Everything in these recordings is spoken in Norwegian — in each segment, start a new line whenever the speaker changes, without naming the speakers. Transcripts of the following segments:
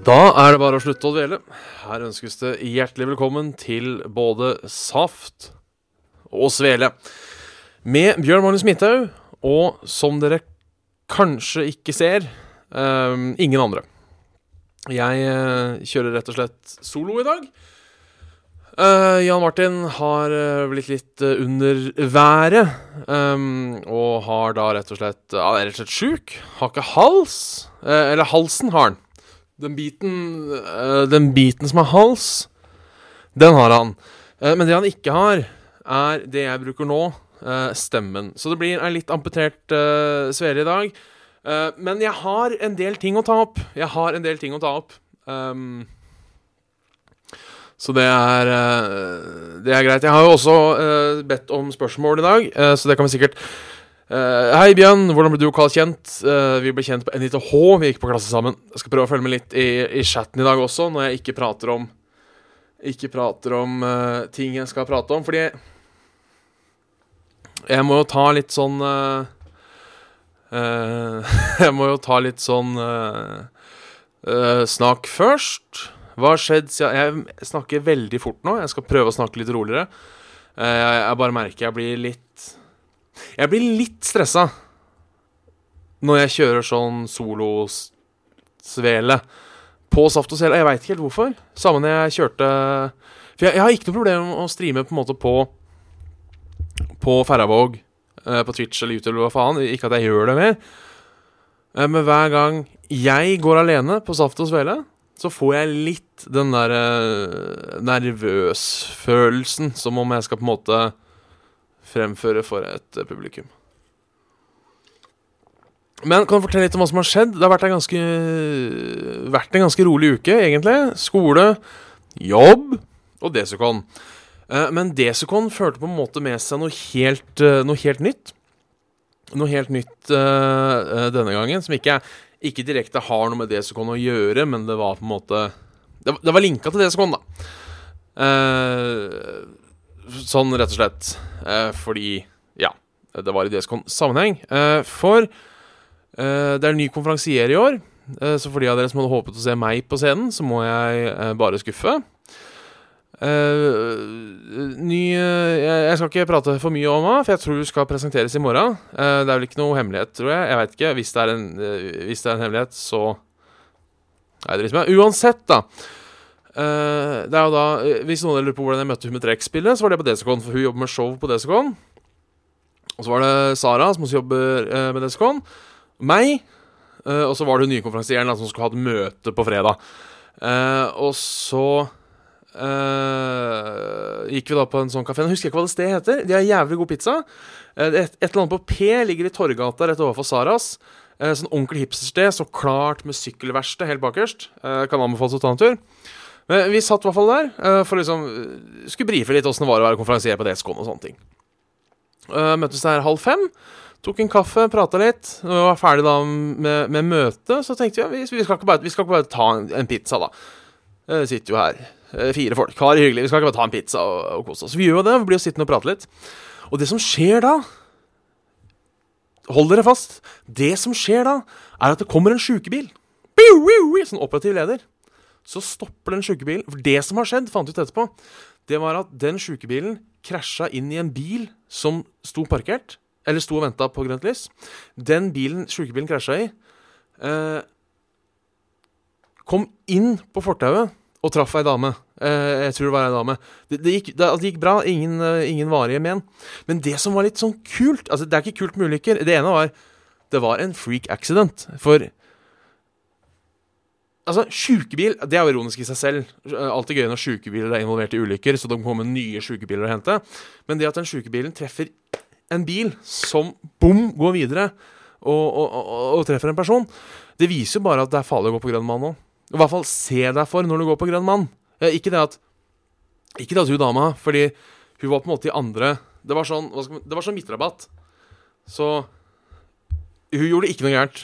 Da er det bare å slutte å dvele. Her ønskes det hjertelig velkommen til både Saft og Svele. Med Bjørn Magnus Midthaug, og som dere kanskje ikke ser, um, ingen andre. Jeg uh, kjører rett og slett solo i dag. Uh, Jan Martin har uh, blitt litt uh, under været, Um, og har da rett og slett uh, er rett og slett sjuk. Har ikke hals. Eller halsen har han. Den biten, eh, den biten som har hals, den har han. Eh, men det han ikke har, er det jeg bruker nå, eh, stemmen. Så det blir en litt amputert uh, svele i dag. Uh, men jeg har en del ting å ta opp. Jeg har en del ting å ta opp. Um, så det er, uh, det er greit. Jeg har jo også uh, bedt om spørsmål i dag, så det kan vi sikkert Eh, hei, Bjørn. Hvordan ble du og Carl kjent? Uh, vi ble kjent på NITH. Vi gikk på klasse sammen. Jeg skal prøve å følge med litt i, i chatten i dag også, når jeg ikke prater om Ikke prater om uh, ting jeg skal prate om. Fordi jeg må jo ta litt sånn Jeg må jo ta litt sånn Snakk først. Hva har skjedd siden Jeg snakker veldig fort nå. Jeg skal prøve å snakke litt roligere. Jeg, jeg bare merker jeg blir litt jeg blir litt stressa når jeg kjører sånn solosvele på Saft og Svele. Jeg veit ikke helt hvorfor. Samme når jeg kjørte For jeg, jeg har ikke noe problem med å streame på en måte på På Færravåg, eh, på Twitch eller YouTube eller hva faen. Ikke at jeg gjør det mer. Eh, men hver gang jeg går alene på Saft og Svele, så får jeg litt den der eh, nervøsfølelsen. Som om jeg skal på en måte fremføre for et eh, publikum. Men kan du fortelle litt om hva som har skjedd? Det har vært en ganske, vært en ganske rolig uke, egentlig. Skole, jobb og Desicon. Eh, Men Desicon førte på en måte med seg noe helt, eh, noe helt nytt. Noe helt nytt eh, denne gangen, som ikke, ikke direkte har noe med Desicon å gjøre, men det var på en måte Det, det var linka til Desicon, da. Eh, sånn rett og slett. Eh, fordi Ja, det var i Desicon-sammenheng. Eh, for eh, det er ny konferansier i år. Eh, så for de av dere som hadde håpet å se meg på scenen, så må jeg eh, bare skuffe. Uh, ny uh, jeg, skal ikke prate for mye om henne, for jeg tror hun skal presenteres i morgen. Uh, det er vel ikke noe hemmelighet, tror jeg. Jeg vet ikke. Hvis det er en, hvis det er en hemmelighet, så Nei, det liksom Uansett, da. Eh, det er jo da eh, Hvis noen lurer på hvordan jeg møtte hun med trekkspillet, så var det på Desicon, for hun jobber med show på Desicon. Og så var det Sara, som også jobber uh, med Desicon. Meg. Uh, og så var det hun nye konferansieren som skulle ha et møte på fredag. Og så gikk vi da på en sånn kafé. Jeg husker ikke hva det stedet heter. De har jævlig god pizza. Et, et eller annet på P ligger i Torgata rett overfor Saras. Sånn ordentlig hipstersted. Så klart med sykkelverksted helt bakerst. Kan anbefales å ta en tur. Men vi satt i hvert fall der uh, for liksom eh, Skulle brife litt åssen det var å være konferansier på Descon og sånne ting. Uh, møttes der halv fem. Tok en kaffe, prata litt. Når vi var ferdig da med, med møtet, så tenkte vi vi, vi, skal bare, vi skal ikke bare ta en, en pizza, da. Det sitter jo her uh, fire folk. Har det hyggelig. Vi skal ikke bare ta en pizza og, og kose oss. Vi gjør jo det. Vi blir jo sittende og prate litt. Og det som skjer da Hold dere fast. Det som skjer da, er at det kommer en sjukebil. Sånn operativ leder. Så stopper den sjukebilen. For det som har skjedd, fant vi ut etterpå, det var at den sjukebilen krasja inn i en bil som sto parkert. Eller sto og venta på grønt lys. Den bilen sjukebilen krasja i, eh, kom inn på fortauet og traff ei dame. Eh, jeg tror det var ei dame. Det, det, gikk, det, altså, det gikk bra. Ingen, eh, ingen varige men. Men det som var litt sånn kult Altså, det er ikke kult med ulykker. Det ene var Det var en freak accident. For Altså, sjukebil Det er jo ironisk i seg selv. Alltid gøy når sjukebiler er involvert i ulykker, så det kommer nye sjukebiler å hente. Men det at den sjukebilen treffer en bil som bom går videre, og, og, og, og treffer en person. Det viser jo bare at det er farlig å gå på grønn mann nå. I hvert fall se deg for når du går på grønn mann. Ikke det at Ikke det at hun dama Fordi hun var på en måte i andre Det var sånn, man, det var sånn midtrabatt. Så hun gjorde ikke noe gærent.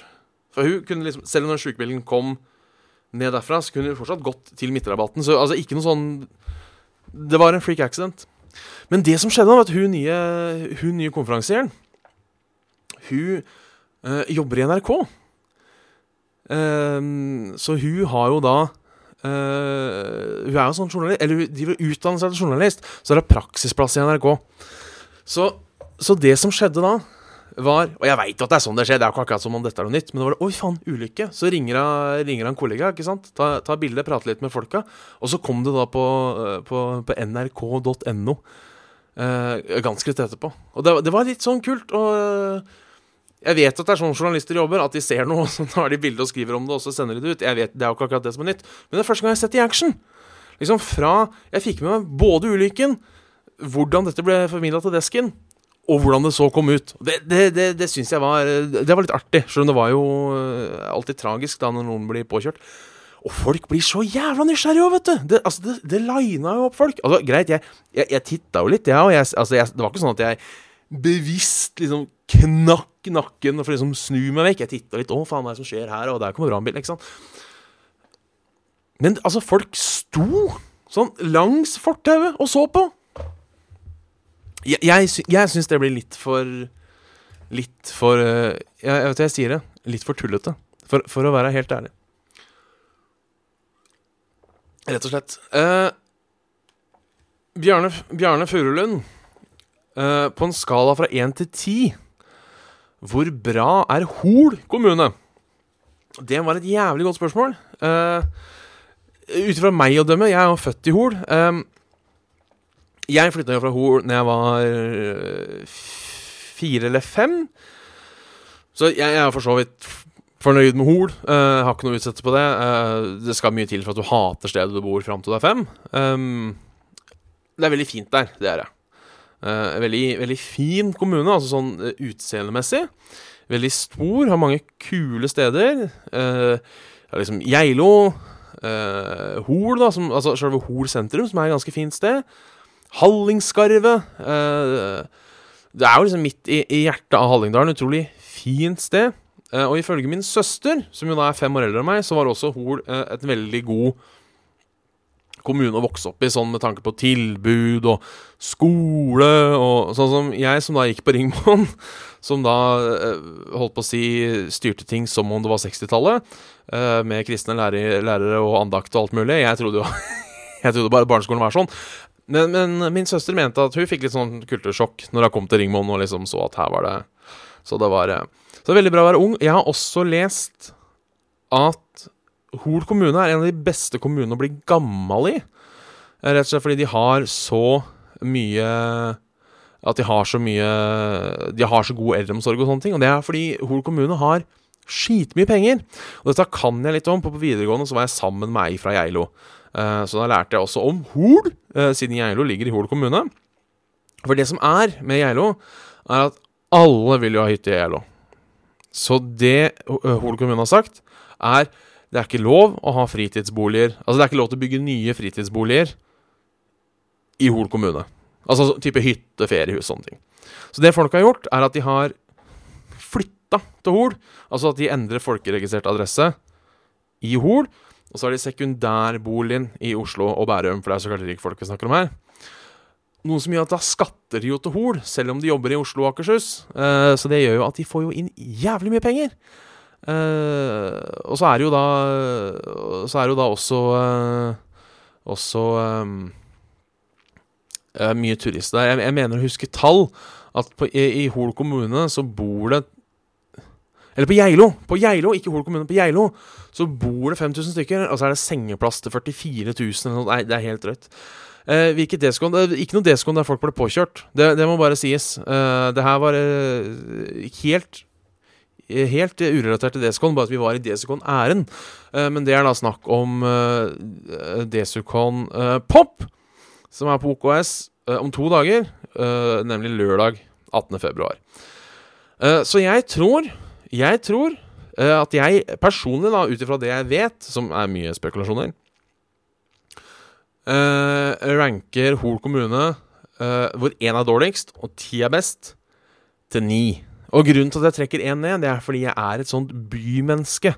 For hun kunne liksom Selv når sjukebilen kom ned derfra, så kunne hun fortsatt gått til midtrabatten. Så altså ikke noe sånn Det var en freak accident. Men det som skjedde, var at hun nye, hun nye konferansieren Hun øh, jobber i NRK. Ehm, så hun har jo da øh, Hun er jo sånn journalist Eller hun driver utdanner seg til journalist, så det praksisplass i NRK. Så, så det som skjedde da, var Og jeg veit at det er sånn det skjer, det er jo ikke akkurat som om dette er noe nytt, men det var det Oi, faen, ulykke. Så ringer han, ringer han kollega, ikke sant. Ta, ta bilde, prate litt med folka. Og så kom det da på, øh, på, på nrk.no. eh, ganske litt etterpå. Og det, det, var litt sånn kult. Og uh, jeg vet at det er sånn journalister jobber, at de ser noe, så tar de bilde og skriver om det, og så sender de det ut. Jeg vet, Det er jo ikke akkurat det som er nytt. Men det er første gang jeg har sett det i action. Liksom fra Jeg fikk med meg både ulykken, hvordan dette ble formidla til desken, og hvordan det så kom ut. Det, det, det, det syns jeg var Det var litt artig, selv om det var jo alltid tragisk da når noen blir påkjørt. Og folk blir så jævla nysgjerrige òg, vet du! Det, altså, det, det lina jo opp folk. Altså, Greit, jeg, jeg, jeg titta jo litt, jeg òg. Altså, det var ikke sånn at jeg bevisst liksom knakk nakken for liksom snu meg vekk. Jeg titta litt 'Å, faen, hva er det som skjer her?' Og der kommer brannbilen, ikke sant. Men altså, folk sto sånn langs fortauet og så på. Jeg, jeg, jeg syns det blir litt for Litt for Jeg, jeg vet hva jeg sier det. Litt for tullete. For, for å være helt ærlig. Rett og slett. Eh, Bjarne, Bjarne Furulund, eh, på en skala fra én til ti Hvor bra er Hol kommune? Det var et jævlig godt spørsmål. Uh, Ut ifra meg å dømme, jeg er jo født i Hol. Um, jeg flytta jo fra Hol når jeg var fire eller fem. Så jeg, jeg er for så vidt fornøyd med Hol. Uh, har ikke noe utsettelse på det. Uh, det skal mye til for at du hater stedet du bor fram til du er fem. Um, det er veldig fint der. Det er det. Uh, veldig, veldig fin kommune, altså sånn uh, utseendemessig. Veldig stor, har mange kule steder. Uh, liksom Geilo, Hol, da, som, altså selve Hol sentrum, som er et ganske fint sted. Hallingskarvet. det er jo liksom midt i, i hjertet av Hallingdalen. Utrolig fint sted. og ifølge min søster, som jo da er fem år eldre enn meg, så var også Hol et veldig god kommune å vokse opp i, sånn med tanke på tilbud og skole og sånn som jeg, som da gikk på Ringmoen, som da holdt på å si styrte ting som om det var 60-tallet, med kristne lærere, og andakt og alt mulig. Jeg trodde jo jeg trodde bare barneskolen var sånn. Men, men, min søster mente at hun fikk litt sånn kultursjokk når hun kom til Ringmoen og liksom så at her var det Så det var Så det er veldig bra å være ung. Jeg har også lest at Hol kommune er en av de beste kommunene å bli gammel i. Rett og slett fordi de har så mye At de har så mye De har så god eldreomsorg og sånne ting. Og det er fordi Hol kommune har skitmye penger. Og dette kan jeg litt om. På videregående så var jeg sammen med ei fra Geilo. Uh, så da lærte jeg også om Hol, uh, siden Geilo ligger i Hol kommune. For det som er med Geilo, er at alle vil jo ha hytte i Geilo. Så det Hol kommune har sagt, er det er ikke lov å ha fritidsboliger Altså, det er ikke lov til å bygge nye fritidsboliger i Hol kommune. Altså type hytte, feriehus, sånne ting. Så det folk har gjort, er at de har flytta til Hol. Altså at de endrer folkeregistrert adresse i Hol. Og så har de sekundærboligen i Oslo og Bærum, for det er så klart rikfolk vi snakker om her. Noe som gjør at da skatter de jo til Hol, selv om de jobber i Oslo og Akershus. Eh, så det gjør jo at de får jo inn jævlig mye penger. Eh, og så er det jo da Så er det jo da også eh, Også um, uh, mye turister der. Jeg, jeg, mener å huske tall. At på, i, i Hol kommune så bor det Eller på Geilo! På Geilo, ikke Hol kommune, på Geilo så bor det 5000 stykker. Og så er det sengeplass til 44 000. Nei, det er helt drøyt. Eh, ikke noe deskoen der folk ble påkjørt. Det, det må bare sies. Eh, det her var eh, helt helt urelatert til Desicon, bare at vi var i Desicon-æren. Uh, men det er da snakk om uh, Desicon uh, Pop, som er på OKS om to dager, nemlig lørdag 18. februar. så jeg tror jeg tror uh, at jeg personlig, da, ut ifra det jeg vet, som er mye spekulasjoner uh, ranker Hol kommune, eh, hvor én er dårligst og ti er best, til ni. Og grunnen til at jeg trekker én ned, det er fordi jeg er et sånt bymenneske.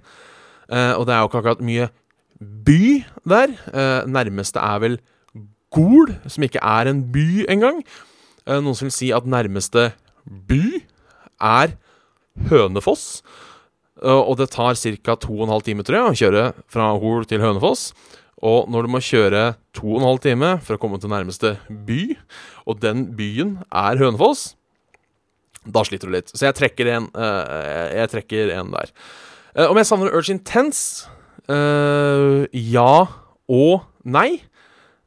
Og det er jo ikke akkurat mye by der. Nærmeste er vel Gol, som ikke er en by engang. Noen som vil si at nærmeste by er Hønefoss. Eh, og det tar ca. 2 12 timer tror jeg, å kjøre fra Hol til Hønefoss. Og når du må kjøre 2 12 timer for å komme til nærmeste by, og den byen er Hønefoss, da sliter du litt. Så jeg trekker en, uh, jeg trekker en der. Uh, om jeg savner Urge Intense? Ja og nei.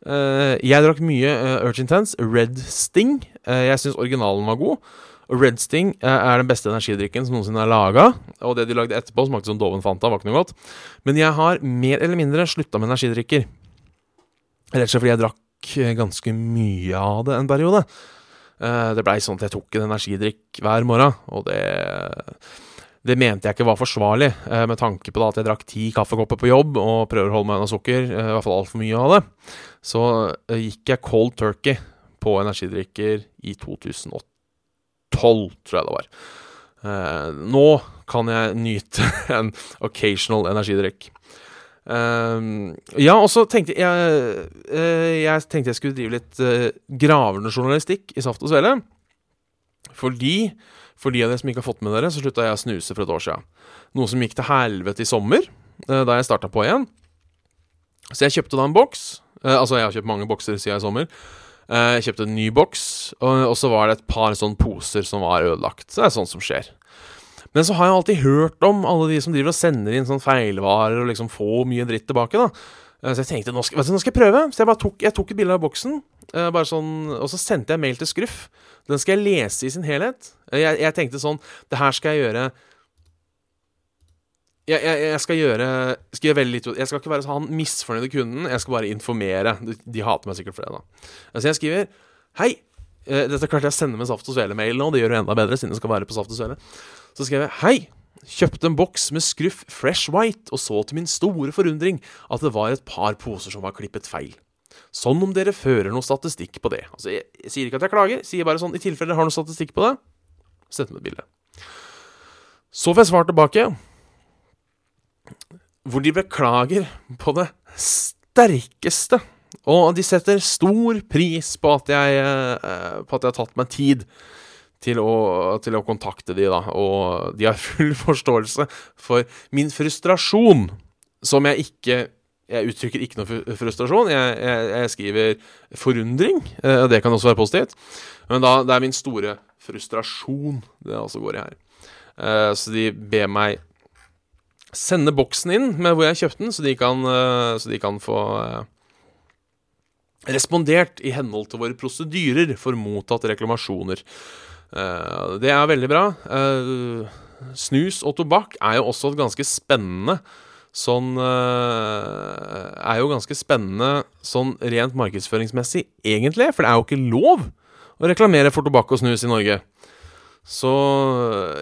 jeg drakk mye Urge Intense. Red Sting. jeg syns originalen var god. Red Sting er den beste energidrikken som noensinne er laga. Og det de lagde etterpå, smakte som Doven Fanta. var ikke noe godt. Men jeg har mer eller mindre slutta med energidrikker. Rett og slett fordi jeg drakk ganske mye av det en periode. Uh, det blei sånn at jeg tok en energidrikk hver morgen, og det det mente jeg ikke var forsvarlig, med tanke på at jeg drakk ti kaffekopper på jobb og prøver å holde meg unna sukker, i hvert fall altfor mye av det. Så gikk jeg cold turkey på energidrikker i 2012, tror jeg det var. nå kan jeg nyte en occasional energidrikk. Uh, ja, og så tenkte jeg uh, Jeg tenkte jeg skulle drive litt uh, gravende journalistikk i Saft og Svele. Fordi For de av dere som ikke har fått med dere, så slutta jeg å snuse for et år siden. Noe som gikk til helvete i sommer, eh, da jeg starta på igjen. Så jeg kjøpte da en boks. altså, jeg har kjøpt mange bokser siden i sommer. Jeg kjøpte en ny boks, og, så var det et par sånne poser som var ødelagt. Så det er sånt som skjer. Men så har jeg alltid hørt om alle de som driver og sender inn sånn feilvarer og liksom får mye dritt tilbake. da eh, Så jeg tenkte nå skal, du, nå skal jeg prøve. Så jeg bare tok, jeg tok et bilde av boksen, eh, bare sånn, og så sendte jeg mail til Skruff. Den skal jeg lese i sin helhet. Eh, jeg, jeg tenkte sånn Det her skal jeg gjøre jeg, jeg, jeg, skal gjøre skal gjøre veldig Jeg skal ikke være han misfornøyde kunden, jeg skal bare informere. De, de hater meg sikkert for det, da. Så jeg skriver Hei, dette klarte jeg å sende med Saft og Svele-mail nå, det gjør det enda bedre, siden det skal være på Saft og Svele. Så skrev jeg Hei! Kjøpte en boks med skruff Fresh White, og så til min store forundring at det var et par poser som var klippet feil. Sånn om dere fører noe statistikk på det. Altså, jeg, jeg sier ikke at jeg klager, sier bare sånn i tilfelle dere har noe statistikk på det, sett med et bilde. Så får jeg svar tilbake, hvor de beklager på det sterkeste. Og de setter stor pris på at jeg, eh, på at jeg har tatt meg tid til å, til å, kontakte de da, og de har full forståelse for min frustrasjon, som jeg ikke Jeg uttrykker ikke noe frustrasjon, jeg, jeg, jeg skriver forundring. og det kan også være positivt. Men da, det er min store frustrasjon det også går i her. Eh, så de ber meg sende boksen inn med hvor jeg kjøpte den, så de kan, eh, så de kan få respondert i henhold til våre prosedyrer for mottatt reklamasjoner. Uh, det er veldig bra. Snus og tobakk er jo også et ganske spennende sånn Er jo ganske spennende sånn rent markedsføringsmessig, egentlig. For det er jo ikke lov å reklamere for tobakk og snus i Norge. Så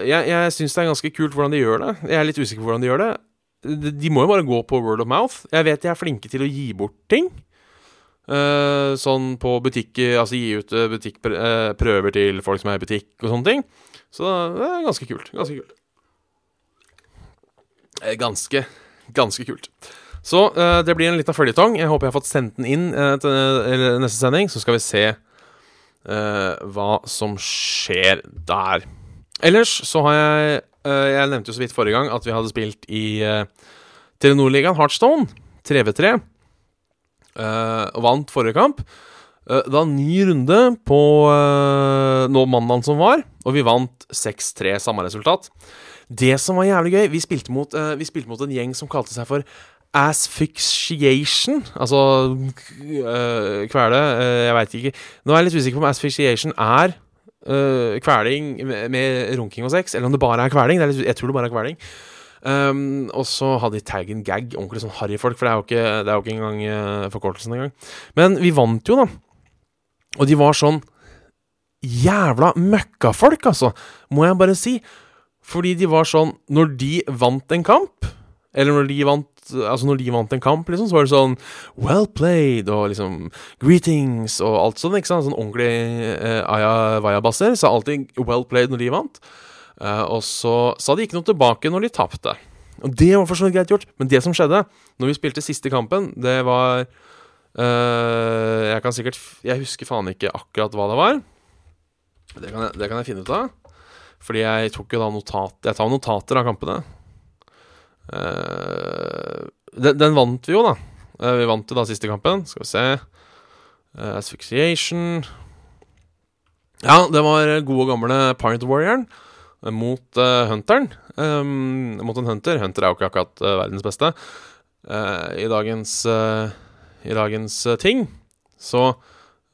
jeg, jeg syns det er ganske kult hvordan de gjør det. Jeg er litt usikker på hvordan de gjør det. De må jo bare gå på word of mouth. Jeg vet de er flinke til å gi bort ting. Uh, sånn på butikk Altså gi ut uh, butikkprøver til folk som er i butikk og sånne ting. Så det er ganske kult. Ganske kult. Eh, ganske, ganske kult. Så uh, det blir en liten føljetong. Jeg håper jeg har fått sendt den inn til neste sending, så skal vi se hva som skjer der. Ellers så har jeg Jeg nevnte jo så vidt forrige gang at vi hadde spilt i Telenor-ligaen Heartstone 3v3. Uh, vant forrige kamp. Det var en ny runde på nå mandagen som var, og vi vant 6-3, samme resultat. Det som var jævlig gøy Vi spilte mot, vi spilte mot en gjeng som kalte seg for Asphyxiation. Altså kvele Jeg veit ikke. Nå er jeg litt usikker på om asphyxiation er kveling med, med, runking og sex, eller om det bare er kveling. Er litt, jeg tror det bare er kveling. Um, og så hadde de taggen gag, ordentlig sånn harryfolk, for det er jo ikke, det er jo ikke engang uh, forkortelsen engang. Men vi vant jo, da. Og de var sånn jævla møkkafolk, altså, må jeg bare si. Fordi de var sånn Når de vant en kamp, eller når de vant Altså når de vant en kamp, liksom, så var det sånn Well played, og liksom Greetings, og alt sånn. ikke sant? Sånn ordentlig eh, Aya Vaya-basser. Sa alltid well played når de vant. Eh, og så sa de ikke noe tilbake når de tapte. Og det var for så vidt greit gjort, men det som skjedde når vi spilte siste kampen, det var eh, Jeg kan sikkert Jeg husker faen ikke akkurat hva det var. Det kan jeg, det kan jeg finne ut av. Fordi jeg tok jo da notat Jeg tar notater av kampene. Eh, den, den, vant vi jo, da. Uh, vi vant jo da siste kampen. Skal vi se uh, Asphyxiation Ja, det var gode, gamle Pirate Warrioren mot Hunteren. Um, mot en Hunter. Hunter er jo ikke akkurat verdens beste. I dagens I dagens ting så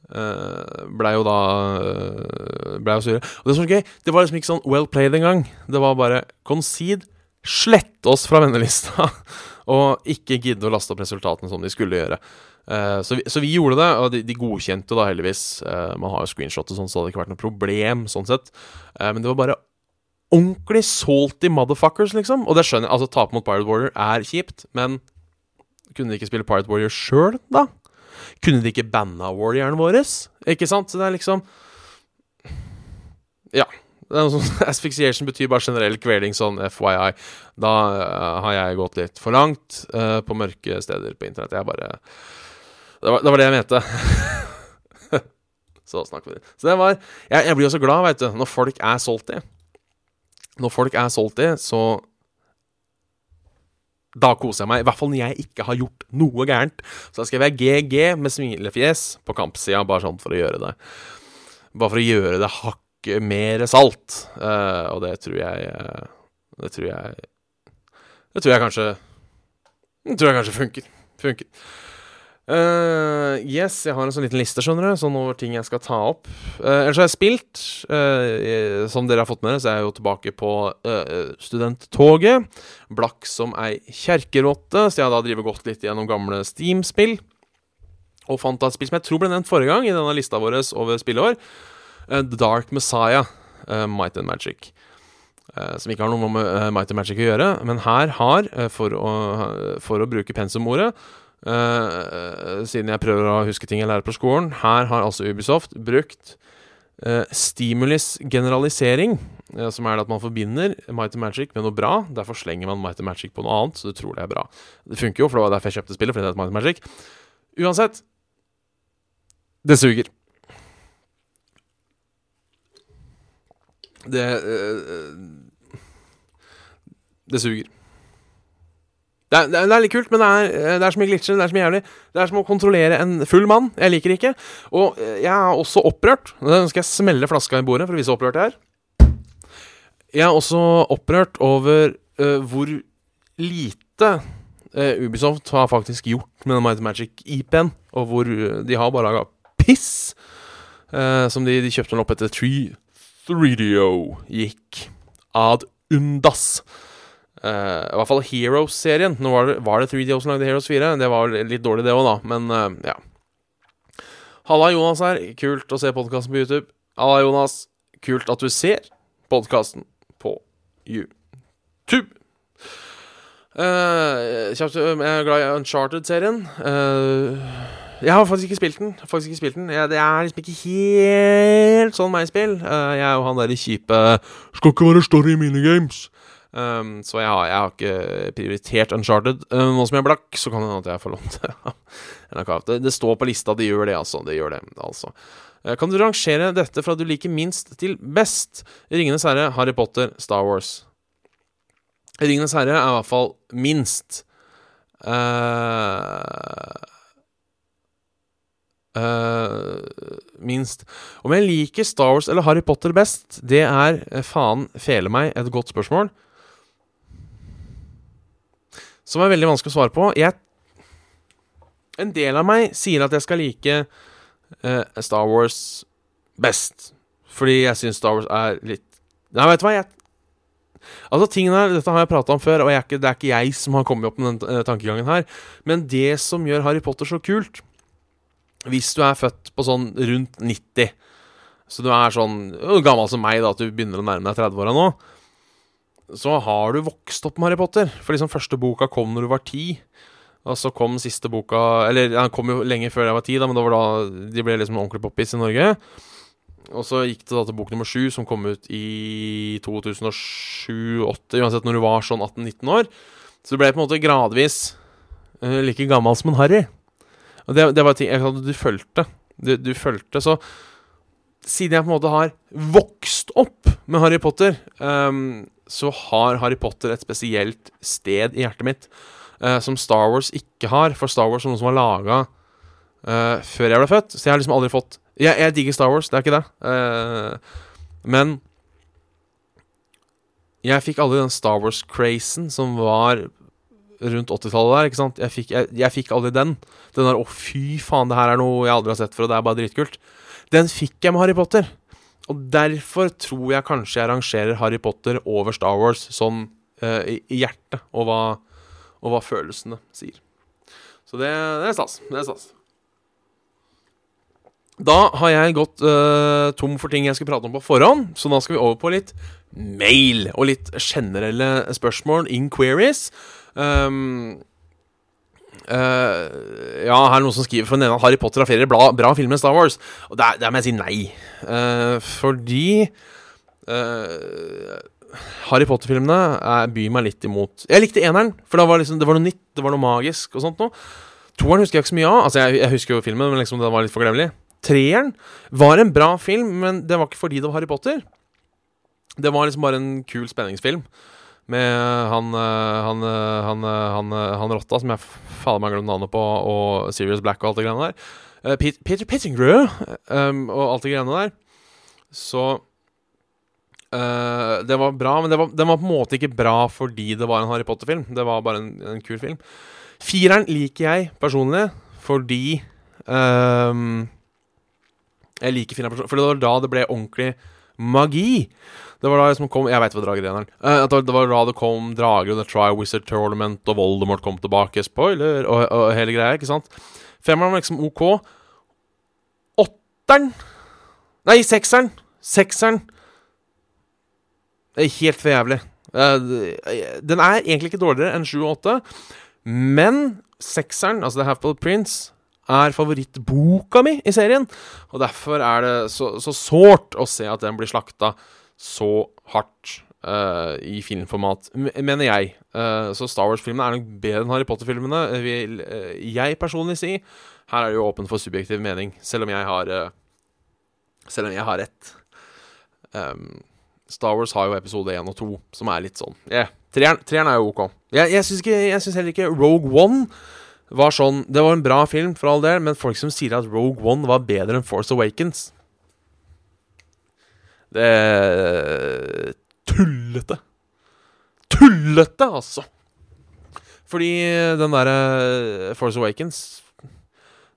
Uh, blei jo da uh, Blei jo sure. Og det som var gøy, det var liksom ikke sånn well played engang. Det var bare concede slette oss fra vennelista og ikke gidde å laste opp resultatene som de skulle gjøre. Uh, så, vi, så, vi, gjorde det, og de, de godkjente da heldigvis. Uh, man har jo screenshot og sånn, så det hadde ikke vært noe problem sånn sett. Uh, men det var bare ordentlig salty motherfuckers, liksom. Og det skjønner jeg. Altså, tape mot Pirate Warrior er kjipt, men kunne de ikke spille Pirate Warrior sjøl, da? Kunne de ikke banna warrioren vår? Ikke sant? Så det er liksom Ja. Sånn, asphyxiation betyr bare generell kveling, sånn FYI. Da uh, har jeg gått litt for langt uh, på mørke steder på internett. Jeg bare Det var det, var det jeg mente. så snakker vi. Så det var Jeg, jeg blir jo så glad, veit du, når folk er salty. Når folk er salty, så da koser jeg meg. I hvert fall når jeg ikke har gjort noe gærent. Så da skrev jeg GG med smilefjes på kampsida, bare sånn for å gjøre det. Bare for å gjøre det hakk mer salt. Uh, og det tror jeg uh, Det tror jeg Det tror jeg kanskje Det tror jeg kanskje funker. Funker. Uh, yes, jeg har en sånn liten liste, skjønner du, sånn over ting jeg skal ta opp. Uh, ellers har jeg spilt. Uh, som dere har fått med dere, så er jeg jo tilbake på studenttoget. Blakk som ei kjerkerotte, så jeg har da drivet godt litt gjennom gamle Steam-spill. Og fant da et spill som jeg tror ble nevnt forrige gang i denne lista vår over spilleår. Uh, The Dark Messiah, uh, Might and Magic. Uh, som ikke har noe med Might and Magic å gjøre, men her har, for å, for, å, bruke pensumordet Siden jeg prøver å huske ting jeg lærer på skolen, her har altså Ubisoft brukt stimulus generalisering, som er at man forbinder Might Magic med noe bra. Derfor slenger man Might Magic på noe annet, så du tror det er bra. Det funker jo, for det var derfor jeg kjøpte spillet, fordi det heter Might Magic. Uansett, det suger. Det uh, Det suger. Det er, det er, litt kult, men det er, eh, det er så mye glitcher. Det er så mye jævlig. Det er som å kontrollere en full mann. Jeg liker det ikke. Og jeg er også opprørt. Nå skal jeg smelle flaska i bordet for å vise hvor opprørt jeg er. Jeg er også opprørt over uh, hvor lite uh, Ubisoft har faktisk gjort med Mighty Magic IP-en, og hvor de har bare laga piss. Uh, som de, de kjøpte den opp etter Tree 3DO gikk ad undas. Uh, I hvert fall Heroes-serien. Nå var det, var det 3DO som lagde Heroes 4. Det var litt dårlig, det òg, da. Men uh, ja. Halla, Jonas her. Kult å se podkasten på YouTube. Halla, Jonas. Kult at du ser podkasten på YouTube. Uh, jeg er glad i Uncharted-serien. Uh, jeg har faktisk ikke spilt den. Faktisk ikke spilt den. Jeg, det er liksom ikke helt sånn meg spill. Uh, jeg er jo han derre kjipe Skal ikke være story i minigames. Um, så jeg har, jeg har, ikke prioritert Uncharted. Um, nå som jeg er blakk, så kan det hende at jeg får lov det, det står på lista, det gjør det, altså. Det gjør det, altså. Uh, kan du rangere dette fra du liker minst til best? Ringenes herre, Harry Potter, Star Wars. Ringenes herre er i hvert fall minst. Uh, Uh, minst. Om jeg liker Star Wars eller Harry Potter best, det er uh, faen fele meg et godt spørsmål. Som er veldig vanskelig å svare på. Jeg En del av meg sier at jeg skal like uh, Star Wars best. Fordi jeg syns Star Wars er litt Nei, vet du hva, jeg Altså, tingene her, Dette har jeg prata om før, og jeg, det er ikke jeg som har kommet opp med den tankegangen her. Men det som gjør Harry Potter så kult, hvis du er født på sånn rundt 90, så du er sånn gammel som meg, da, at du begynner å nærme deg 30-åra nå, så har du vokst opp med Harry Potter. For liksom første boka kom når du var ti. Og så kom siste boka Eller den kom jo lenge før jeg var ti, da, men det var da de ble liksom ordentlig poppis i Norge. Og så gikk det da til bok nummer sju, som kom ut i 2007-2008. Uansett når du var sånn 18-19 år. Så du ble på en måte gradvis uh, like gammel som en Harry. Og det, det var ting jeg, Du fulgte. Du, du fulgte. Så siden jeg på en måte har vokst opp med Harry Potter, um, så har Harry Potter et spesielt sted i hjertet mitt uh, som Star Wars ikke har. For Star Wars er noe som var laga uh, før jeg ble født. Så jeg har liksom aldri fått Jeg, jeg digger Star Wars, det er ikke det. Uh, men jeg fikk aldri den Star Wars-crazen som var rundt 80-tallet der. ikke sant? Jeg fikk, jeg, jeg fikk, aldri den. Den der 'Å, fy faen, det her er noe jeg aldri har sett før, og det er bare dritkult'. Den fikk jeg med Harry Potter. Og derfor tror jeg kanskje jeg rangerer Harry Potter over Star Wars sånn uh, i, hjertet, og hva, og hva, følelsene sier. Så det, det, er stas. Det er stas. Da har jeg gått uh, tom for ting jeg skal prate om på forhånd, så da skal vi over på litt mail og litt generelle spørsmål, inquiries. Um, Uh, ja, her er noen som skriver for den ene at Harry Potter har flere bra, bra filmer enn Star Wars. Og der, der må jeg si nei. Uh, fordi uh, Harry Potter-filmene byr meg litt imot. Jeg likte eneren, for var, liksom, det var noe nytt, det var noe magisk og sånt noe. Toeren husker jeg ikke så mye av. Altså, jeg, jeg husker jo filmen, men liksom det var litt forglemmelig. Treeren var en bra film, men det var ikke fordi det var Harry Potter. Det var liksom bare en kul spenningsfilm med han, han, han, han, han rotta, som jeg fader meg glemt navnet på, og Serious Black og alt det greiene der. Uh, Peter Pettingrew um, og alt det greiene der. Så uh, Det var bra, men det var, den var på en måte ikke bra fordi det var en Harry Potter-film. Det var bare en, en, kul film. Fireren liker jeg personlig fordi um, Jeg liker fireren personlig, for det var da det ble ordentlig magi. Det var da liksom kom Jeg veit hva drager er. Uh, det var da det kom drager og The Try Wizard Tournament, og Voldemort kom tilbake. Spoiler! Og, og hele greia, ikke sant? Femmeren var liksom OK. Åtteren Nei, sekseren! Sekseren Det er helt for jævlig. Uh, den er egentlig ikke dårligere enn sju og åtte, men sekseren, altså The Half-Blood Prince er favorittboka mi i serien. Og derfor er det så sårt å se at den blir slakta så hardt uh, i filmformat, mener jeg. Uh, så Star Wars-filmene er nok bedre enn Harry Potter-filmene, vil uh, jeg personlig si. Her er det jo åpen for subjektiv mening, selv om jeg har Selv om jeg har rett. Um, Star Wars har jo episode 1 og 2, som er litt sånn yeah. Treeren er jo OK. Jeg, jeg syns heller ikke Rogue One var sånn Det var en bra film, for all del, men folk som sier at Rogue One var bedre enn Force Awakens det er tullete. Tullete, altså! Fordi den derre eh, Force Awakens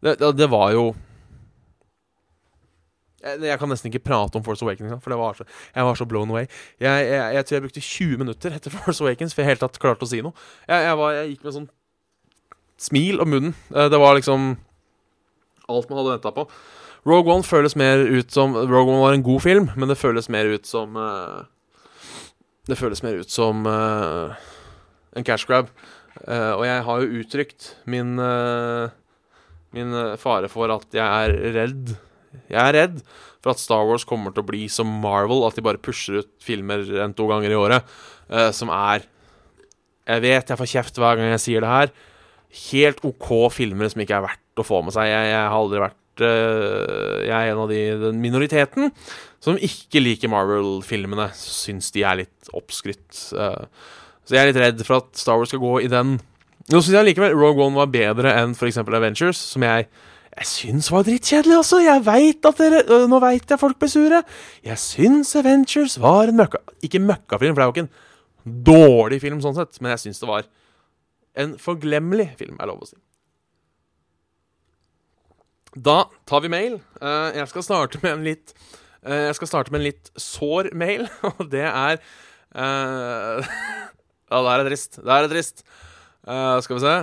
det, det, var jo jeg, jeg, kan nesten ikke prate om Force Awakens, for var så, jeg var så blown away. Jeg, jeg, jeg, tror jeg brukte 20 minutter etter Force Awakens For jeg helt tatt klarte å si noe. Var, jeg, gikk med sånn smil om munnen. Eh, det var liksom alt man hadde venta på. Rogue One føles mer ut som Rogue One var en god film, men det føles mer ut som uh, Det føles mer ut som uh, en cash grab. Og jeg har jo uttrykt min Min fare for at jeg er redd. Jeg er redd for at Star Wars kommer til å bli som Marvel, at de bare pusher ut filmer en to ganger i året, som er Jeg vet jeg får kjeft hver gang jeg sier det her. Helt OK filmer som ikke er verdt å få med seg. Jeg, jeg har aldri vært uh, jeg er en av de, den minoriteten som ikke liker Marvel-filmene. Syns de er litt oppskrytt. Uh, så jeg er litt redd for at Star Wars skal gå i den. Nå syns jeg likevel Rogue One var bedre enn f.eks. Avengers, som jeg jeg syns var drittkjedelig, altså. Jeg vet at dere øh, Nå veit jeg folk blir sure. Jeg syns Avengers var en møkka... Ikke møkkafilm, for det er jo ikke en dårlig film sånn sett, men jeg syns det var en forglemmelig film, er lov å si. Da tar vi mail. Uh, jeg skal starte med en litt uh, Jeg skal starte med en litt sår mail, og det er uh, Ja, det er trist. Det er trist. skal vi se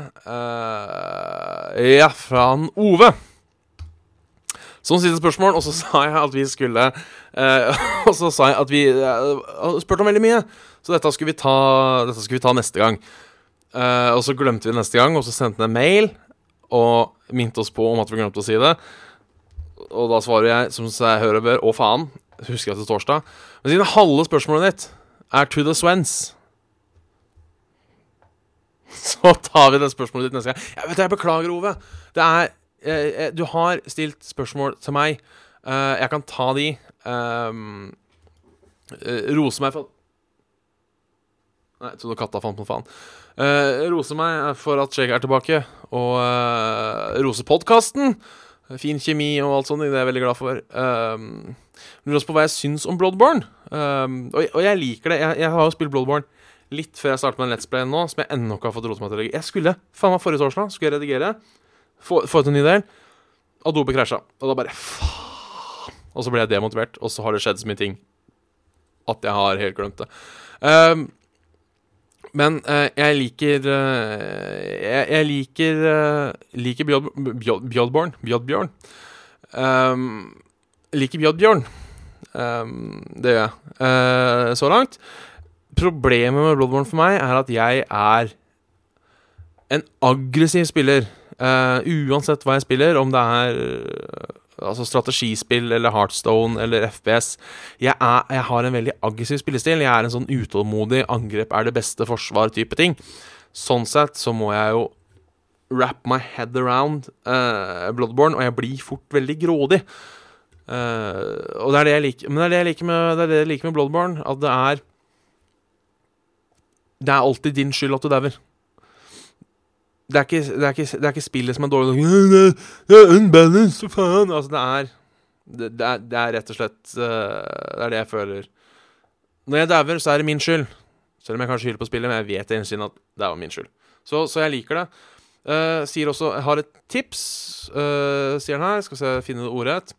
Ja, fra han Ove. Som siste spørsmål, og så sa jeg at vi skulle uh, Og så sa jeg at vi uh, spurte om veldig mye, så dette skulle vi ta, skulle vi ta neste gang. Eh, og så glemte vi det neste gang, og så sendte han en mail og minte oss på om at vi glemte å si det. Og da svarer jeg som jeg hører bør, å faen. Husker jeg til torsdag. Men siden halve spørsmålet ditt er to the Swens så tar vi det spørsmålet ditt neste gang. Jeg vet, jeg beklager, Ove. Det er eh, eh, Du har stilt spørsmål til meg. Uh, jeg kan ta de. Um, rose meg for Nei, jeg trodde katta fant noe faen. Uh, rose meg for at Shake er tilbake, og uh, rose podkasten. Fin kjemi og alt sånt, det er jeg veldig glad for. Um, lurer også på hva jeg syns om Bloodborne. Um, og, og, jeg liker det. Jeg, jeg har jo spilt Bloodborne litt før jeg starter med en Let's Play nå, som jeg ennå ikke har fått rotet meg til å legge. Jeg skulle, faen meg forrige torsdag, skulle jeg redigere, få, få ut en ny del. Adobe krasja. Og da bare faen. Og så ble jeg demotivert, og så har det skjedd så mye ting at jeg har helt glemt det. Um, men uh, jeg liker uh, jeg, jeg, liker uh, liker Bjodborn Bjodbjørn. Um, liker Bjodbjørn. Um, det gjør jeg. så langt. Problemet med Bloodborne for meg er at jeg er en aggressiv spiller. Uh, uansett hva jeg spiller, om det er uh, altså strategispill eller Heartstone eller FPS. Jeg, er, jeg, har en veldig aggressiv spillestil. Jeg er en sånn utålmodig angrep er det beste forsvar-type ting. Sånn sett så må jeg jo wrap my head around uh, Bloodborne, og jeg blir fort veldig grådig. og det er det jeg liker Men det er det jeg liker med, det det jeg liker med Bloodborne. At det er det er alltid din skyld at du dauer. Det, det, det, er ikke spillet som er dårlig Det er unbalanced, faen. Altså, det er det, det, er det, er rett og slett uh, Det er det jeg føler. Når jeg dauer, så er det min skyld. Selv om jeg kanskje hyler på spillet, men jeg vet inne at det var min skyld. Så, så, jeg liker det. Uh, sier også Jeg har et tips, uh, sier han her. Skal se, finne det ordrett.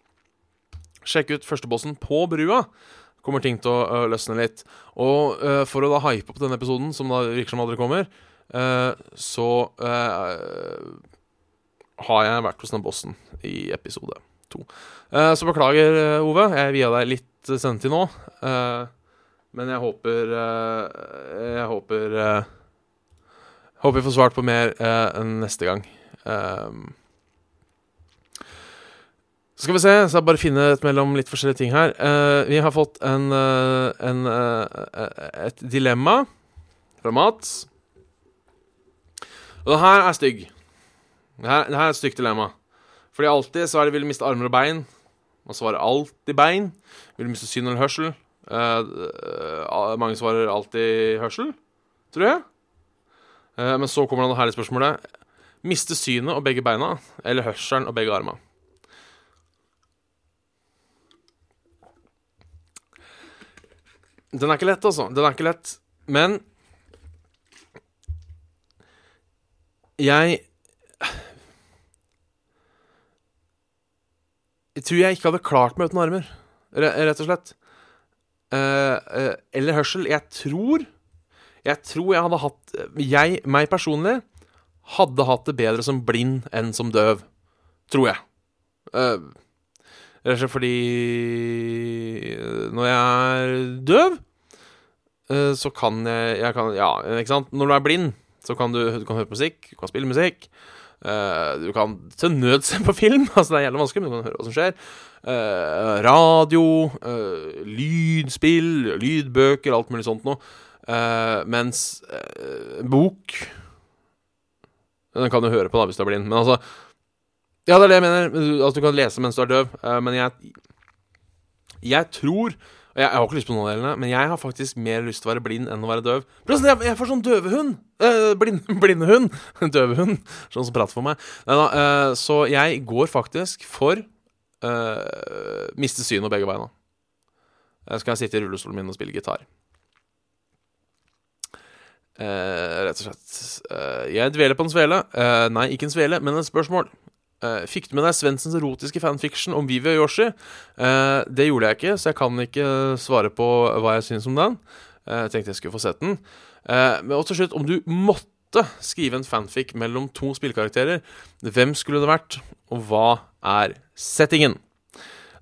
Sjekk ut førstebossen på brua kommer ting til å uh, løsne litt. Og for å da hype opp denne episoden, som da virker som aldri kommer, så har jeg vært hos den bossen i episode to. så beklager, Ove. Jeg via deg litt sendetid nå. men jeg håper Jeg håper Håper vi får svart på mer enn neste gang. Skal vi se, så jeg bare finne et mellom litt forskjellige ting her. Uh, vi har fått en, en et dilemma fra Mats. Og det her er stygg. Det her, det her er et stygt dilemma. Fordi alltid så er det vil miste armer og bein. Man svarer alltid bein. Vil miste syn eller hørsel. mange svarer alltid hørsel, tror jeg. men så kommer det herlige spørsmålet. Miste synet og begge beina, eller hørselen og begge armene? Den er ikke lett, altså. Den er ikke lett. Men jeg Jeg tror jeg ikke hadde klart meg uten armer, rett og slett. Uh, uh, eller hørsel. Jeg tror Jeg tror jeg hadde hatt Jeg, meg personlig, hadde hatt det bedre som blind enn som døv. Tror jeg. Uh, Rett og slett fordi Når jeg er døv, Eh, så kan jeg, jeg kan, Ja, ikke sant. Når du er blind, så kan du, du kan høre musikk, du kan spille musikk. Uh, du kan til nød se på film. altså Det er jævlig vanskelig, men du kan høre hva som skjer. Uh, radio, uh, lydspill, lydbøker, alt mulig sånt noe. mens bok Den kan du høre på da hvis du er blind. Men altså Ja, det er det jeg mener. Altså, du kan lese mens du er døv. men jeg Jeg tror jeg, jeg, har ikke lyst på noen av delene, men jeg har faktisk mer lyst til å være blind enn å være døv. Jeg, jeg får sånn døvehund! Eh, blind, blindehund! Døvehund. Sånn som prater for meg. Neida, eh, så jeg går faktisk for eh, miste synet begge beina. Så skal jeg sitte i rullestolen min og spille gitar. Eh, rett og slett. Eh, jeg dveler på en svele. Eh, nei, ikke en svele, men et spørsmål. Uh, fikk du med deg Svendsens erotiske fanfiction om Vivi og Yoshi? Uh, det gjorde jeg ikke, så jeg kan ikke svare på hva jeg syns om den. Uh, jeg tenkte jeg skulle få sett den. men til slutt, om du måtte skrive en fanfic mellom to spillkarakterer, hvem skulle det vært, og hva er settingen?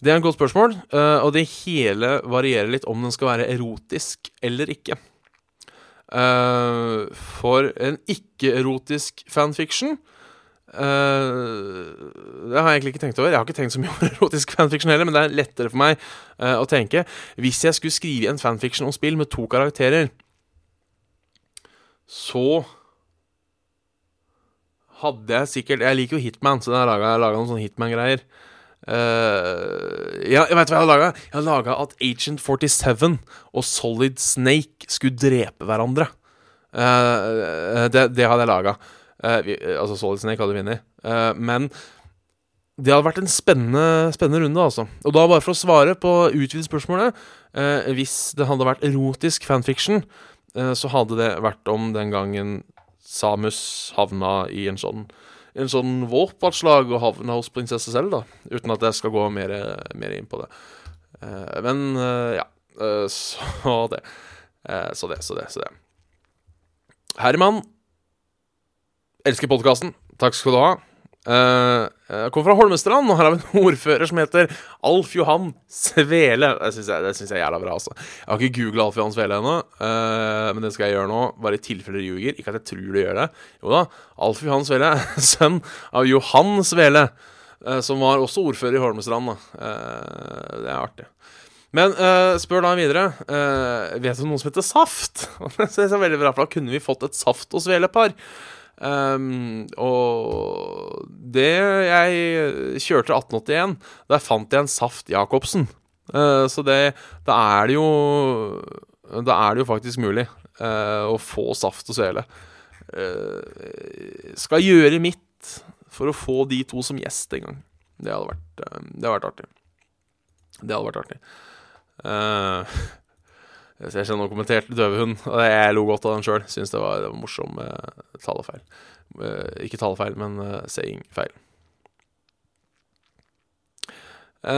Det er et godt spørsmål, eh, og det hele varierer litt om den skal være erotisk eller ikke. Eh, for en ikke-erotisk fanfiction eh, Det har jeg egentlig ikke tenkt over. Jeg har ikke tenkt så mye over erotisk fanfiction heller, men det er lettere for meg uh, å tenke. Hvis jeg skulle skrive en fanfiction om spill med to karakterer, så hadde jeg sikkert Jeg liker jo Hitman, så jeg har laga noen sånne Hitman-greier. Uh, ja, jeg vet hva jeg har laga. Jeg har laga at Agent 47 og Solid Snake skulle drepe hverandre. Uh, det, det, hadde jeg laga. Uh, altså, Solid Snake hadde vunnet. men det hadde vært en spennende, spennende, runde, altså. Og da, bare for å svare på utvidet spørsmålet Hvis det hadde vært erotisk fanfiction, så hadde det vært om den gangen Samus havna i en sånn en sånn våpenslag og havna hos prinsesse selv, da. Uten at jeg skal gå mer, mer inn på det. Men ja. Så det. så det, så det, så det. Herman elsker podkasten. Takk skal du ha. Uh, jeg kommer fra Holmestrand, og her har vi en ordfører som heter Alf Johan Svele. Det syns jeg, jeg er jævla bra. altså Jeg har ikke googla Alf Johan Svele ennå, uh, men det skal jeg gjøre nå. Bare i tilfelle du ljuger. Ikke at jeg tror du gjør det. Jo da, Alf Johan Svele, sønn av Johan Svele, uh, som var også ordfører i Holmestrand. Da. det er artig. Men spør da videre. vet du noen som heter Saft? det er veldig bra, for Da kunne vi fått et Saft- og Svele-par. Um, og det Jeg kjørte 1881. Der fant jeg en Saft Jacobsen. Uh, så det Da er det jo Da er det jo faktisk mulig uh, å få saft og svele. Uh, skal gjøre mitt for å få de to som gjest en gang. Det hadde vært, det hadde vært artig. Det hadde vært artig. Uh, jeg kjenner noen kommenterte Døvehund, og jeg lo godt av den sjøl. Syns det var, det var morsom uh, talefeil. Uh, ikke talefeil, men uh, saying-feil.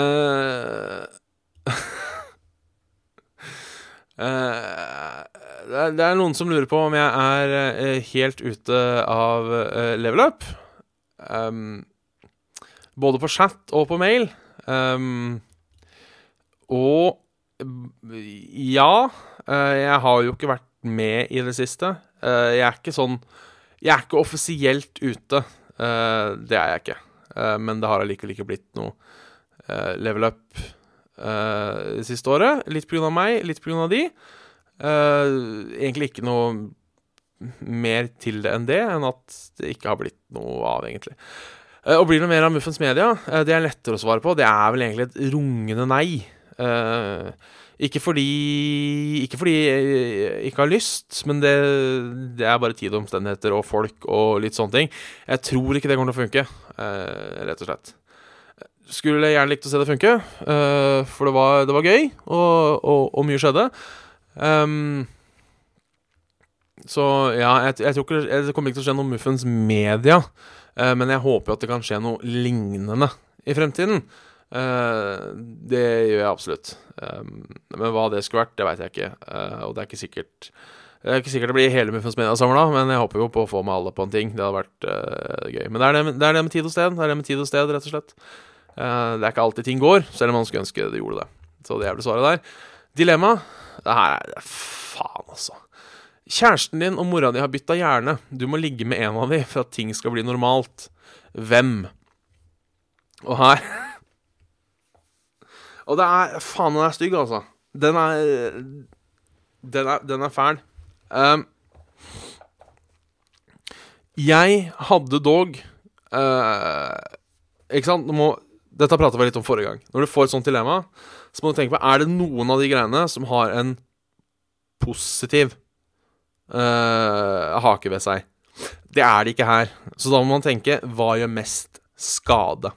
Det, er, det, er, noen som lurer på om jeg er helt ute av level up. Um, både på chat og på mail. Um, og ja. Eh, jeg har jo ikke vært med i det siste. Eh, jeg er ikke sånn Jeg er ikke offisielt ute. Eh, det er jeg ikke. Men det har allikevel ikke blitt noe level up det siste året. Litt pga. meg, litt pga. de. Egentlig ikke noe mer til det enn det, enn at det ikke har blitt noe av, egentlig. Og blir det mer av Muffens Media? Det er lettere å svare på. Det er vel egentlig et rungende nei. Uh, ikke fordi Ikke fordi jeg ikke har lyst, men det, det, er bare tid og omstendigheter og folk og litt sånne ting. Jeg tror ikke det kommer til å funke, uh, rett og slett. Skulle jeg gjerne likt å se det funke, uh, for det var, det var gøy, og, og, og, mye skjedde. Um, så ja, jeg, jeg, tror ikke det kommer ikke til å skje noe Muffens Media, men jeg håper jo at det kan skje noe lignende i fremtiden. Uh, det gjør jeg absolutt. Men hva det skulle vært, det veit jeg ikke. Uh, og det er ikke sikkert Det er ikke sikkert det blir hele Muffens Media samla, men jeg håper jo på å få med alle på en ting. Det hadde vært uh, gøy. Men det er det, det er det, med tid og sted. Det er det med tid og sted, rett og slett. det er ikke alltid ting går, selv om man skulle ønske det gjorde det. Så det er vel svaret der. Dilemma. Det her er Faen, altså. Kjæresten din og mora di har bytta hjerne. Du må ligge med en av dem for at ting skal bli normalt. Hvem? Og her og det er Faen, den er stygg, altså. Den er Den er, den er fæl. Um, jeg hadde dog uh, Ikke sant? Må, dette prata vi litt om forrige gang. Når du får et sånt dilemma, så må du tenke på Er det noen av de greiene som har en positiv uh, hake ved seg. Det er det ikke her. Så da må man tenke hva gjør mest skade?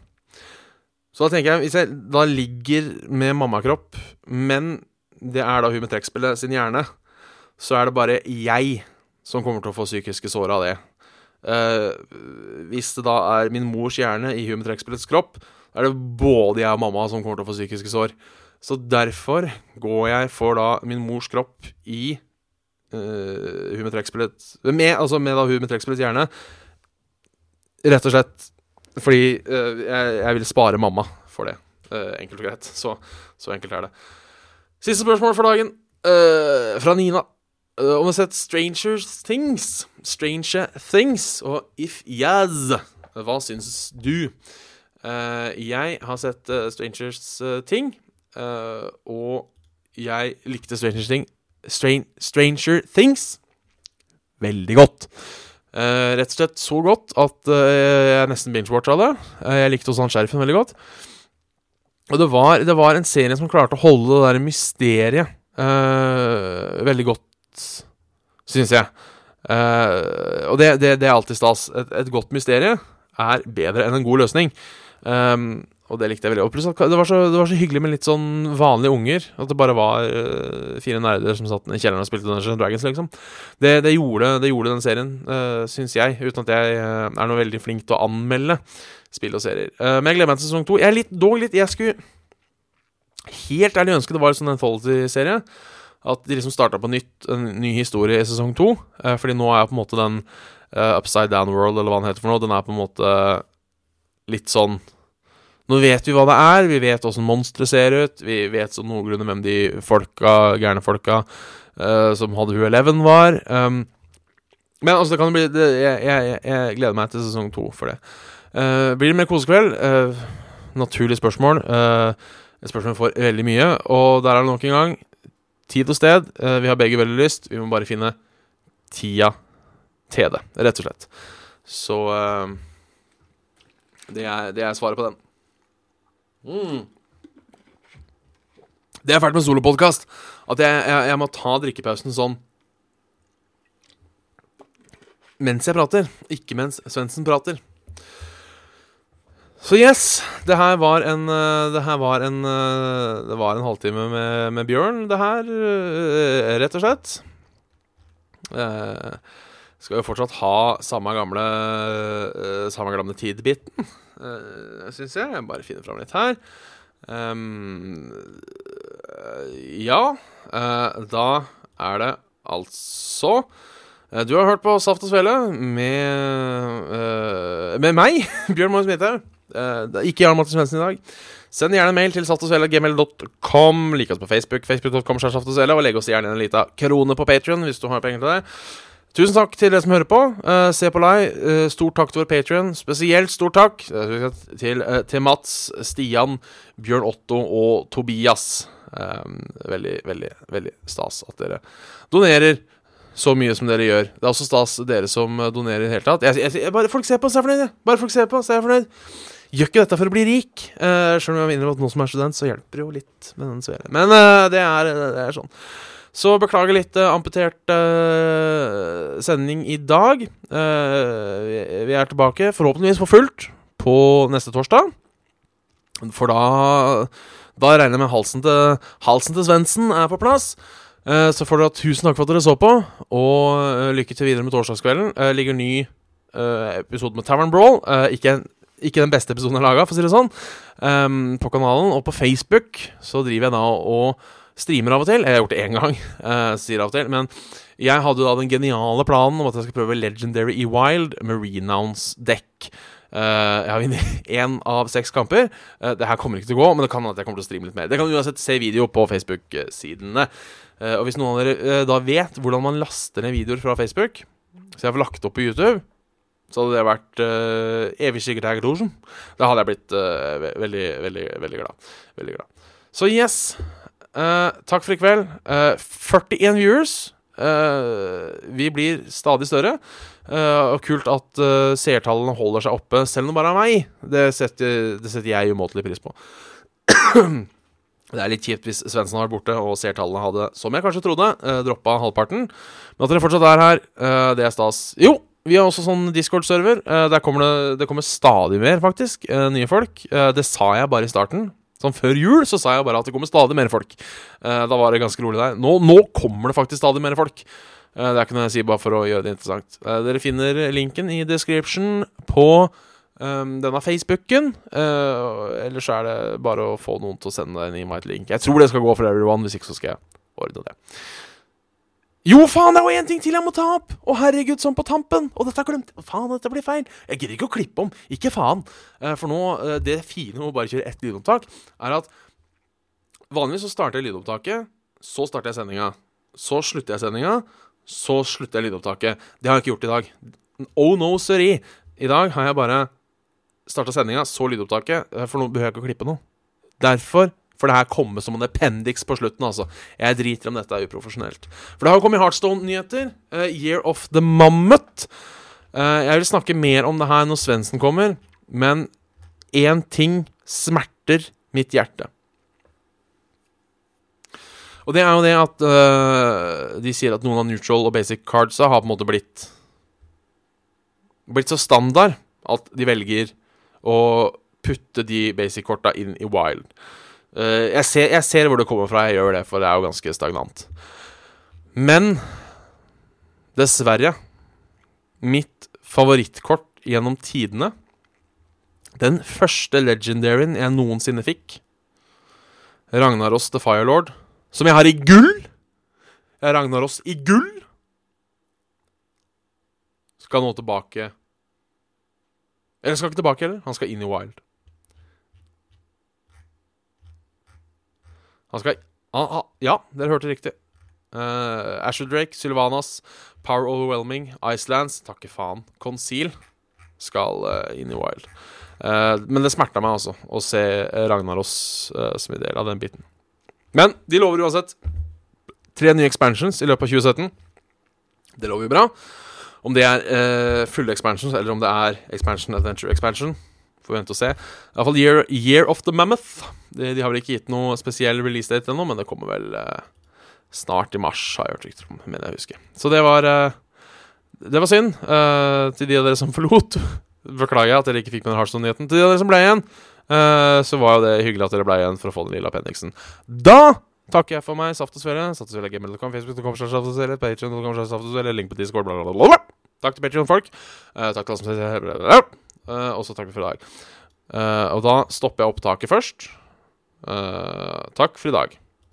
Så da tenker jeg, hvis jeg da ligger med mammakropp, men det er da hun med trekkspillet sin hjerne, så er det bare jeg som kommer til å få psykiske sår av det. Uh, hvis det da er min mors hjerne i hun med trekkspillets kropp, er det både jeg og mamma som kommer til å få psykiske sår. Så derfor går jeg for da min mors kropp i uh, hun med trekkspillets med, Altså med da hun med trekkspillets hjerne. Rett og slett fordi uh, jeg, jeg, vil spare mamma for det. Eh, enkelt og greit. Så, så enkelt er det. Siste spørsmål for dagen, eh, fra Nina. Eh, om du har sett Stranger Things. Stranger Things og If Yes. Hva syns du? Eh, jeg har sett eh, Strangers eh, Ting, eh, og jeg likte Stranger, Thing, Strain, Stranger Things veldig godt. Eh, rett og slett så godt at uh, jeg nesten binge-watcha det. Uh, jeg likte også han sheriffen veldig godt. Og det var, det var en serie som klarte å holde det der mysteriet veldig godt, syns jeg. Og det, det, det er alltid stas. Et, et godt mysterium er bedre enn en god løsning. Um, og det likte jeg veldig. Og pluss at det var, så, det var så hyggelig med litt sånn vanlige unger. At det bare var uh, fire nerder som satt i kjelleren og spilte Dungeons Dragons, liksom. Det, det, gjorde, det gjorde den serien, uh, syns jeg. Uten at jeg uh, er noe veldig flink til å anmelde spill og serier. Uh, men jeg gleder meg til sesong to. Jeg er litt, dog litt Jeg skulle helt ærlig ønske det var en sånn Anthology-serie. At de liksom starta på nytt, en ny historie i sesong to. Uh, fordi nå er på en måte den Upside Down World, eller hva den heter for noe, den er på en måte litt sånn nå vet vi hva det er, vi vet åssen monstre ser ut, vi vet sånn noenlunde hvem de folka, gærne folka uh, som hadde Hun Eleven, var. Um, men altså, det kan bli det, jeg, jeg, jeg, gleder meg til sesong to for det. Uh, blir det mer kosekveld? Uh, naturlig spørsmål. et spørsmål for veldig mye, og der er det nok en gang tid og sted. vi har begge veldig lyst, vi må bare finne tida til det, rett og slett. Så det er, det er svaret på den. Mm. Det er fælt med solopodkast. At jeg, jeg, jeg, må ta drikkepausen sånn mens jeg prater, ikke mens Svendsen prater. Så yes, det her var en Det her var en Det var en halvtime med, med Bjørn, det her, rett og slett. Eh, skal jo fortsatt ha samme gamle Samme gamle tid-biten uh, syns jeg. Jeg bare finner fram litt her. Um, ja, uh, da er det altså uh, Du har hørt på Saft og Svele med, med meg, Bjørn Moen Smithaug. ikke Jarl Martin Svendsen i dag. Send gjerne mail til saftogsvele.gmail.com. Lik oss på Facebook, facebook.com, og legg oss gjerne en liten krone på Patrion hvis du har penger til det. Tusen takk til dere som hører på. Uh, se på live. Uh, stort takk til vår Patrion. Spesielt stort takk uh, til, til, Mats, Stian, Bjørn Otto og Tobias. Um, veldig, veldig, veldig stas at dere donerer så mye som dere gjør. Det er også stas dere som donerer i det hele tatt. Jeg, jeg, bare folk ser på, så er jeg fornøyd. Bare folk ser på, så er jeg fornøyd. Gjør ikke dette for å bli rik. Uh, Selv om jeg innrømmer at noen som er student, så hjelper det jo litt med den svelen. Men det er, det er sånn. Så beklager litt uh, amputert uh, sending i dag. Uh, vi er tilbake, forhåpentligvis for fullt, på neste torsdag. For da Da regner jeg med halsen til Halsen til Svendsen er på plass. så får dere tusen takk for at dere så på, og lykke til videre med torsdagskvelden. ligger ny episode med Tavern Brawl. ikke ikke den beste episoden jeg har laga, for å si det sånn, um, på kanalen. Og på Facebook så driver jeg da og streamer av og til. Jeg har gjort det én gang, uh, sier av og til. Men jeg hadde da den geniale planen om at jeg skal prøve Legendary E Wild med Renounce dekk. Uh, jeg har vunnet én av seks kamper. Uh, det her kommer ikke til å gå, men det kan at jeg kommer til å streame litt mer. Det kan du uansett se video på Facebook-sidene. Uh, og hvis noen av dere da vet hvordan man laster ned videoer fra Facebook, så jeg får lagt opp på YouTube, så hadde det vært evig sikkert her Da hadde jeg blitt veldig, veldig, veldig glad. Veldig glad. Så yes. Uh, takk for i kveld. Uh, eh, 41 viewers. Uh, vi blir stadig større. og kult at seertallene holder seg oppe, selv om det bare er meg. Det setter, det setter jeg umåtelig pris på. det er litt kjipt hvis Svendsen har vært borte og seertallene hadde, som jeg kanskje trodde, uh, droppa halvparten. Men at dere fortsatt er her, det er stas. Jo, vi har også sånn Discord-server. der kommer det, det kommer stadig mer, faktisk, nye folk. det sa jeg bare i starten. Sånn Før jul så sa jeg bare at det kommer stadig mer folk. Uh, da var det ganske rolig der. Nå, nå, kommer det faktisk stadig mer folk. Uh, det er ikke noe jeg sier bare for å gjøre det interessant. Uh, dere finner linken i description på um, denne Facebooken. Eller så er det bare å få noen til å sende en invite-link. Jeg tror det skal gå for everyone, hvis ikke så skal jeg ordne det. Jo, faen, det er jo én ting til jeg må ta opp! Å, herregud, sånn på tampen! Og dette har jeg glemt. Faen, dette blir feil. Jeg gidder ikke å klippe om. Ikke faen. Eh, For nå, eh, det fine med å bare kjøre ett lydopptak, er at vanligvis så starter jeg lydopptaket, så starter jeg sendinga. Så slutter jeg sendinga, så slutter jeg lydopptaket. Det har jeg ikke gjort i dag. Oh no, sorry. I dag har jeg bare starta sendinga, så lydopptaket, eh, for nå behøver jeg ikke å klippe noe. Derfor for det her kommer som en appendix på slutten, altså. Jeg driter om dette er uprofesjonelt. For det har jo kommet Heartstone-nyheter. Uh, Year of the Mammoth. Uh, jeg vil snakke mer om det her når Svendsen kommer, men én ting smerter mitt hjerte. Og det er jo det at uh, de sier at noen av neutral og basic cardsa har på en måte blitt Blitt så standard at de velger å putte de basic-korta inn i wild. Eh, jeg, ser, jeg ser hvor det kommer fra, jeg gjør det, for det er jo ganske stagnant. Men dessverre Mitt favorittkort gjennom tidene Den første legendaryen jeg noensinne fikk, Ragnaros the Firelord, som jeg har i gull Jeg har Ragnaros i gull Skal nå tilbake Eller skal ikke tilbake heller, han skal inn i wild. Han skal han, han, Ja, dere hørte riktig. Uh, Asher Drake, Sylvanas, Power Overwhelming, Icelands Takke faen. Conceal skal uh, inn i Wild. Uh, men det smerta meg altså å se Ragnaros uh, som en del av den biten. Men de lover uansett tre nye expansions i løpet av 2017. Det lover jo bra. Om det er eh, fulle expansions, eller om det er expansion adventure expansion, får vente og se. Iallfall Year, Year of the Mammoth. De, de har vel ikke gitt noe spesiell release date ennå, men det kommer vel eh, snart i mars, har jeg hørt rykter om, mener jeg husker. Så det var eh, Det var synd. eh, til de av dere som forlot, beklager jeg at dere ikke fikk med den Hardstone-nyheten. Til de av dere som ble igjen, eh, så var jo det hyggelig at dere ble igjen for å få den lille appendixen. Da takker jeg for meg. Saft og Svele. Saft og Svele, gmail.com, facebook.com, Saft og Svele, patreon.com, Saft og Svele, link på Discord, bla, bla, bla. Takk til Patreon-folk. Uh, takk til alle som Eh, Og så takk for i dag. Eh, og da stopper jeg opptaket først. Eh, takk for i dag.